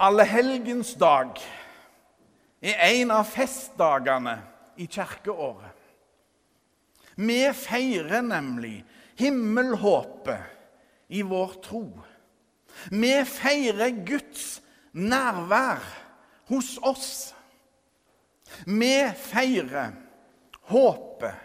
Allehelgens dag er en av festdagene i kirkeåret. Vi feirer nemlig himmelhåpet i vår tro. Vi feirer Guds nærvær hos oss. Vi feirer håpet,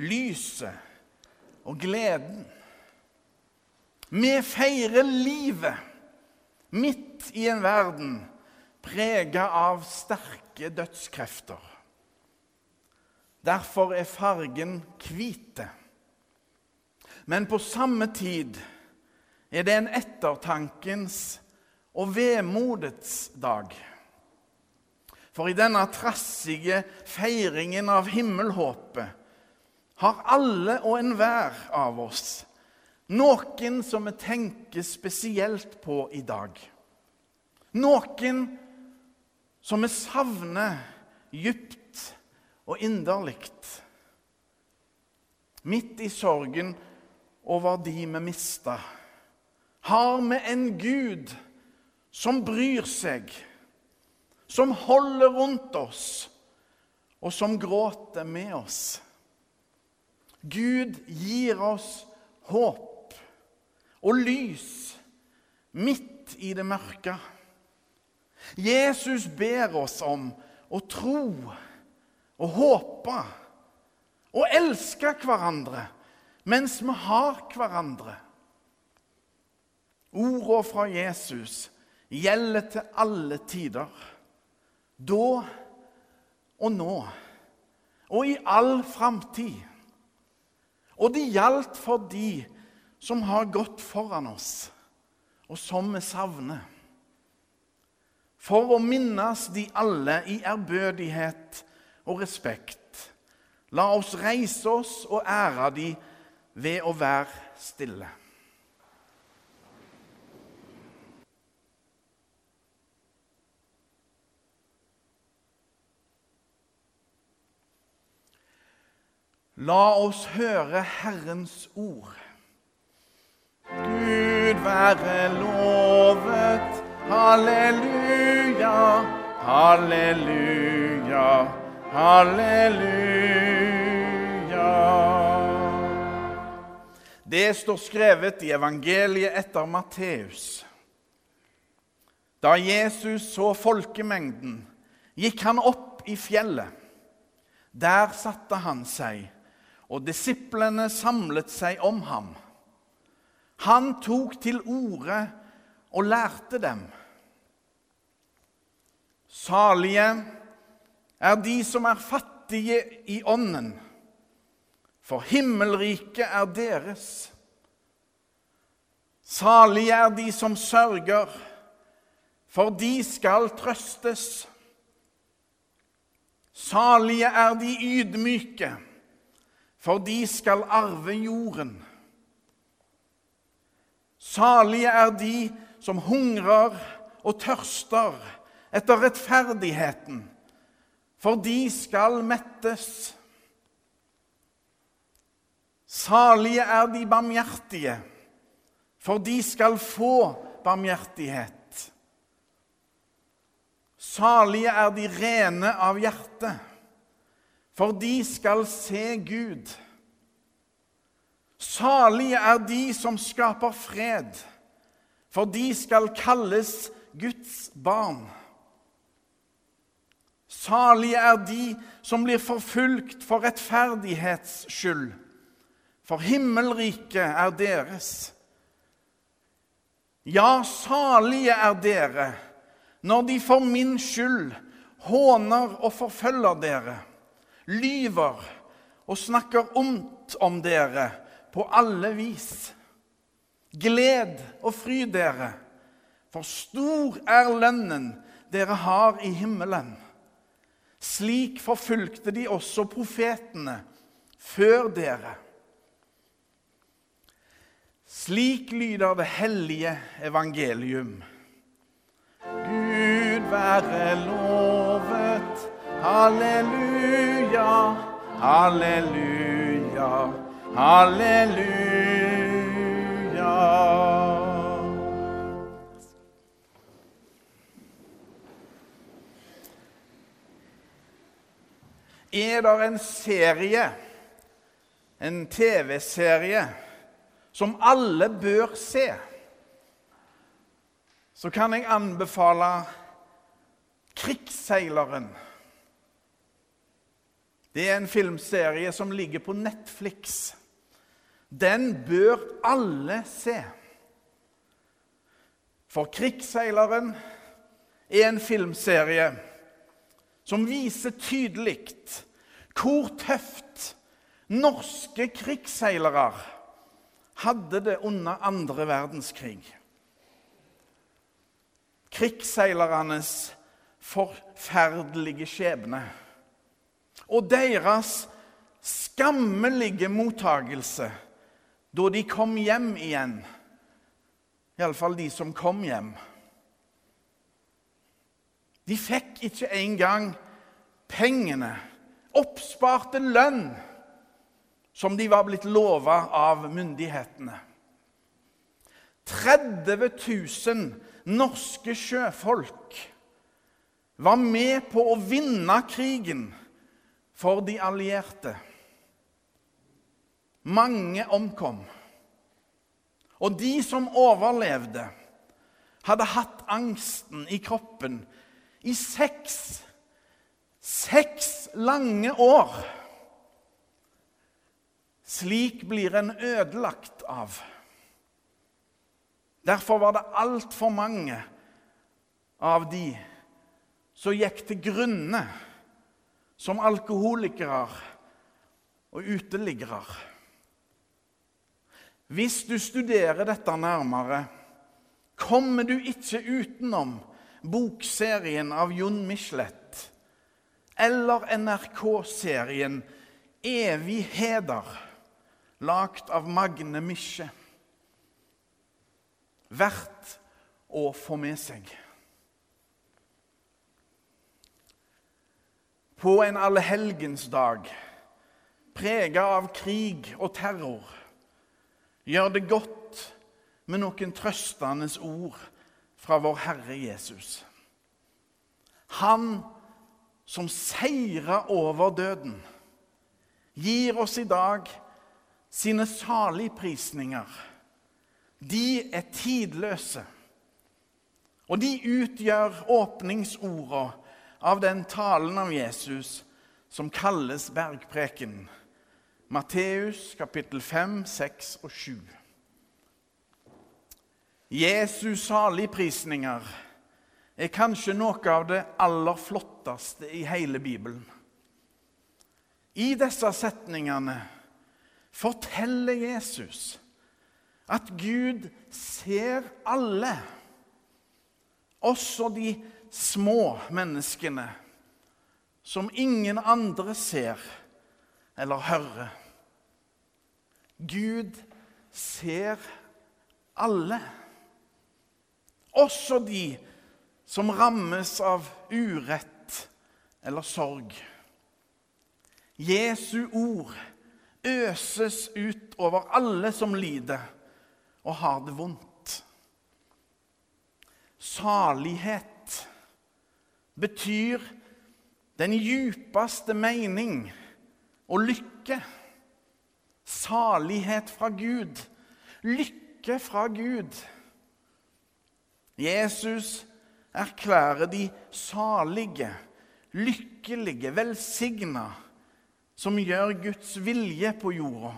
lyset og gleden. Vi feirer livet midt i en verden prega av sterke dødskrefter. Derfor er fargen hvite. Men på samme tid er det en ettertankens og vemodets dag. For i denne trassige feiringen av himmelhåpet har alle og enhver av oss noen som vi tenker spesielt på i dag. Noen som vi savner dypt og inderlig. Midt i sorgen over de vi mista, har vi en Gud som bryr seg, som holder rundt oss, og som gråter med oss. Gud gir oss håp og lys midt i det mørke. Jesus ber oss om å tro og håpe og elske hverandre mens vi har hverandre. Ordene fra Jesus gjelder til alle tider. Da og nå og i all framtid. Og det gjaldt for de som har gått foran oss, og som vi savner. For å minnes de alle i ærbødighet og respekt. La oss reise oss og ære de ved å være stille. La oss høre Herrens ord. Gud være lovet. Halleluja, halleluja, halleluja. Det står skrevet i evangeliet etter Matteus. Da Jesus så folkemengden, gikk han opp i fjellet. Der satte han seg, og disiplene samlet seg om ham. Han tok til orde og lærte dem. Salige er de som er fattige i ånden, for himmelriket er deres. Salige er de som sørger, for de skal trøstes. Salige er de ydmyke, for de skal arve jorden. Salige er de som hungrer og tørster etter rettferdigheten, for de skal mettes. Salige er de barmhjertige, for de skal få barmhjertighet. Salige er de rene av hjerte, for de skal se Gud. Salige er de som skaper fred, for de skal kalles Guds barn. Salige er de som blir forfulgt for rettferdighets skyld, for himmelriket er deres. Ja, salige er dere når de for min skyld håner og forfølger dere, lyver og snakker ondt om dere på alle vis. Gled og fry dere, for stor er lønnen dere har i himmelen. Slik forfulgte de også profetene før dere. Slik lyder det hellige evangelium. Gud være lovet. Halleluja, halleluja. Halleluja. Er det en serie, en TV-serie, som alle bør se, så kan jeg anbefale 'Krigsseileren'. Det er en filmserie som ligger på Netflix. Den bør alle se. For 'Krigsseileren' er en filmserie som viser tydelig hvor tøft norske krigsseilere hadde det under andre verdenskrig. Krigsseilernes forferdelige skjebne og deres skammelige mottagelse da de kom hjem igjen. Iallfall de som kom hjem. De fikk ikke engang pengene, oppsparte lønn, som de var blitt lova av myndighetene. 30 000 norske sjøfolk var med på å vinne krigen for de allierte. Mange omkom. Og de som overlevde, hadde hatt angsten i kroppen i seks Seks lange år. Slik blir en ødelagt av. Derfor var det altfor mange av de som gikk til grunne som alkoholikere og uteliggere. Hvis du studerer dette nærmere, kommer du ikke utenom bokserien av Jon Michelet eller NRK-serien Evig heder, lagd av Magne Misje. Verdt å få med seg. På en allehelgensdag prega av krig og terror gjør det godt med noen trøstende ord fra vår Herre Jesus. Han som seira over døden, gir oss i dag sine saligprisninger. De er tidløse, og de utgjør åpningsorda av den talen av Jesus som kalles bergpreken. Matteus kapittel 5, 6 og 7. Jesus saligprisninger er kanskje noe av det aller flotteste i hele Bibelen. I disse setningene forteller Jesus at Gud ser alle, også de små menneskene som ingen andre ser eller hører. Gud ser alle også de som rammes av urett eller sorg. Jesu ord øses ut over alle som lider og har det vondt. Salighet betyr den djupeste mening og lykke. Salighet fra Gud. Lykke fra Gud. Jesus erklærer de salige, lykkelige, velsigna, som gjør Guds vilje på jorda.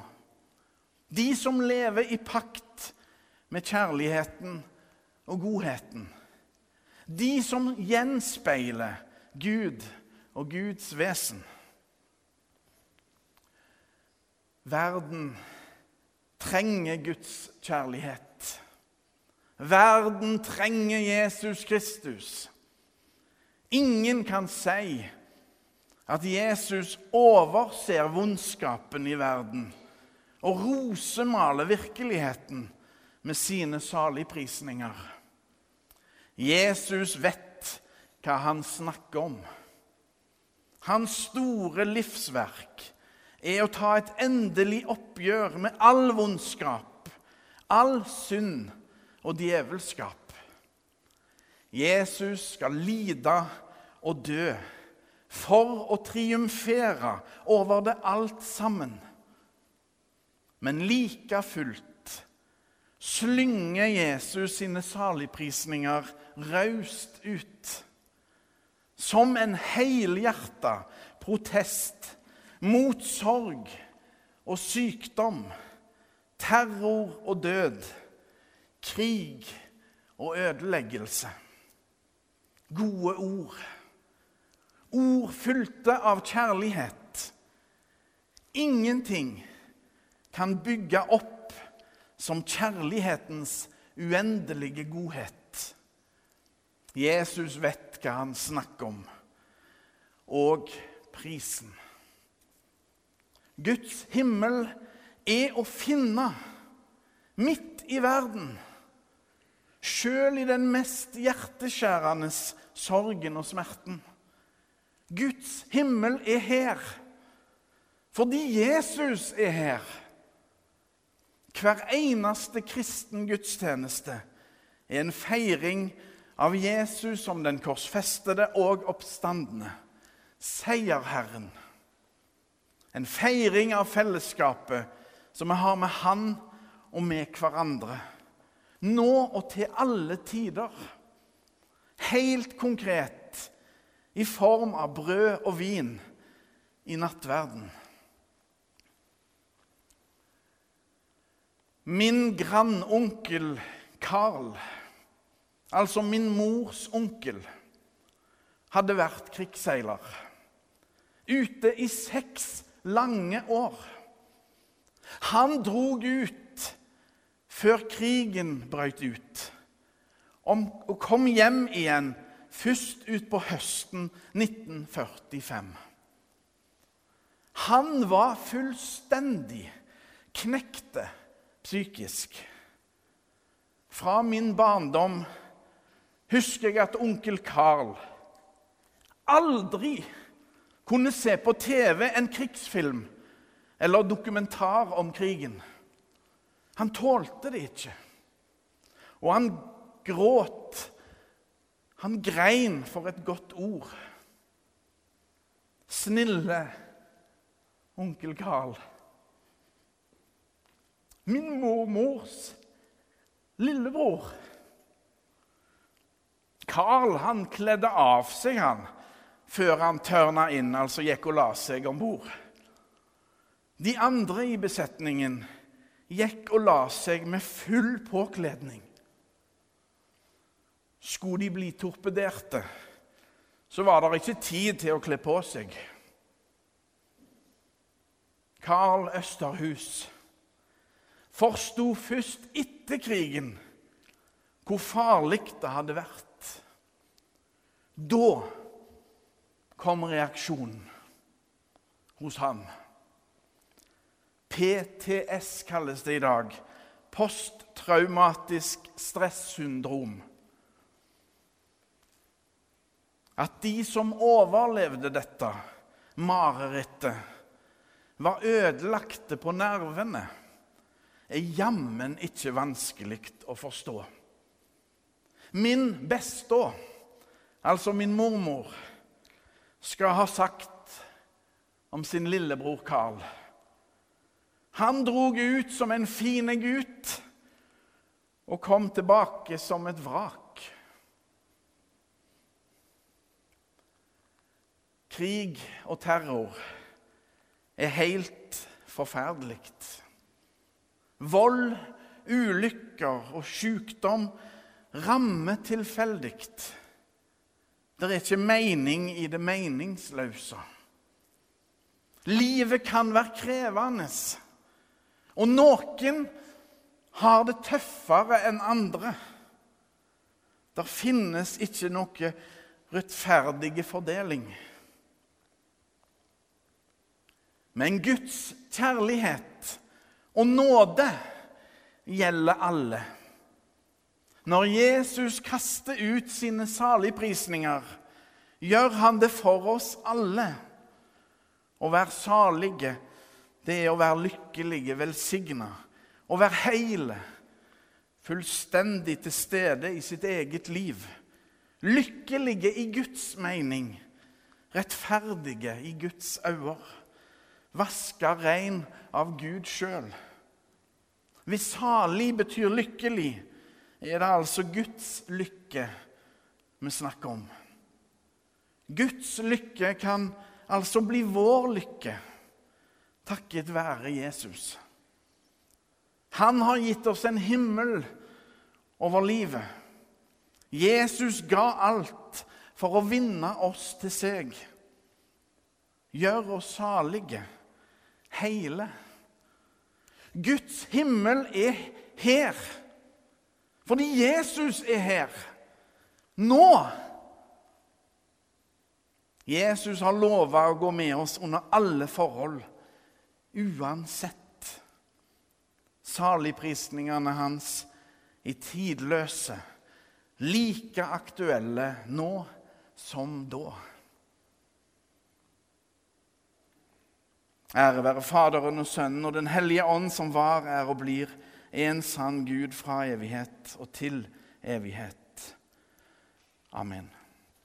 De som lever i pakt med kjærligheten og godheten. De som gjenspeiler Gud og Guds vesen. Verden trenger Guds kjærlighet. Verden trenger Jesus Kristus. Ingen kan si at Jesus overser vondskapen i verden og rosemaler virkeligheten med sine saligprisninger. Jesus vet hva han snakker om. Hans store livsverk er å ta et endelig oppgjør med all vondskap, all synd og djevelskap. Jesus skal lide og dø for å triumfere over det alt sammen. Men like fullt slynger Jesus sine saligprisninger raust ut. Som en helhjerta protest mot sorg og sykdom, terror og død, krig og ødeleggelse. Gode ord. Ord fylte av kjærlighet. Ingenting kan bygge opp som kjærlighetens uendelige godhet. Jesus vet hva han snakker om, og prisen. Guds himmel er å finne midt i verden. Sjøl i den mest hjerteskjærende sorgen og smerten. Guds himmel er her fordi Jesus er her. Hver eneste kristen gudstjeneste er en feiring av Jesus som den korsfestede og oppstandende, seierherren. En feiring av fellesskapet som vi har med Han og med hverandre. Nå og til alle tider. Helt konkret i form av brød og vin i nattverden. Min grandonkel Carl, altså min mors onkel, hadde vært krigsseiler. Ute i seks lange år. Han drog ut før krigen brøt ut, og kom hjem igjen først utpå høsten 1945. Han var fullstendig knekte psykisk. Fra min barndom husker jeg at onkel Carl aldri kunne se på TV en krigsfilm eller dokumentar om krigen. Han tålte det ikke. Og han gråt han grein for et godt ord. Snille onkel Karl. Min mormors lillebror. Carl han kledde av seg han, før han tørna inn, altså gikk og la seg om bord. De andre i besetningen gikk og la seg med full påkledning. Skulle de bli torpederte, så var det ikke tid til å kle på seg. Karl Østerhus forsto først etter krigen hvor farlig det hadde vært. Da kom reaksjonen hos han. PTS kalles det i dag. Posttraumatisk stressyndrom at de som overlevde dette marerittet, var ødelagte på nervene, er jammen ikke vanskelig å forstå. Min besta, altså min mormor, skal ha sagt om sin lillebror Carl Han drog ut som en fine gutt og kom tilbake som et vrak. Krig og terror er helt forferdelig. Vold, ulykker og sykdom rammer tilfeldig. Det er ikke mening i det meningsløse. Livet kan være krevende, og noen har det tøffere enn andre. Det finnes ikke noe rettferdig fordeling. Men Guds kjærlighet og nåde gjelder alle. Når Jesus kaster ut sine saligprisninger, gjør han det for oss alle. Å være salige, det er å være lykkelige, velsigna. Å være hele, fullstendig til stede i sitt eget liv. Lykkelige i Guds mening, rettferdige i Guds øyne, vaska rein av Gud sjøl. Hvis salig betyr lykkelig, er det altså Guds lykke vi snakker om. Guds lykke kan altså bli vår lykke takket være Jesus. Han har gitt oss en himmel over livet. Jesus ga alt for å vinne oss til seg. Gjør oss salige, hele. Guds himmel er her. Fordi Jesus er her. Nå. Jesus har lova å gå med oss under alle forhold, uansett. Saligprisningene hans i tidløse, like aktuelle nå som da. Ære være Faderen og Sønnen og Den hellige ånd, som var, er og blir en sann Gud fra evighet og til evighet. Amen.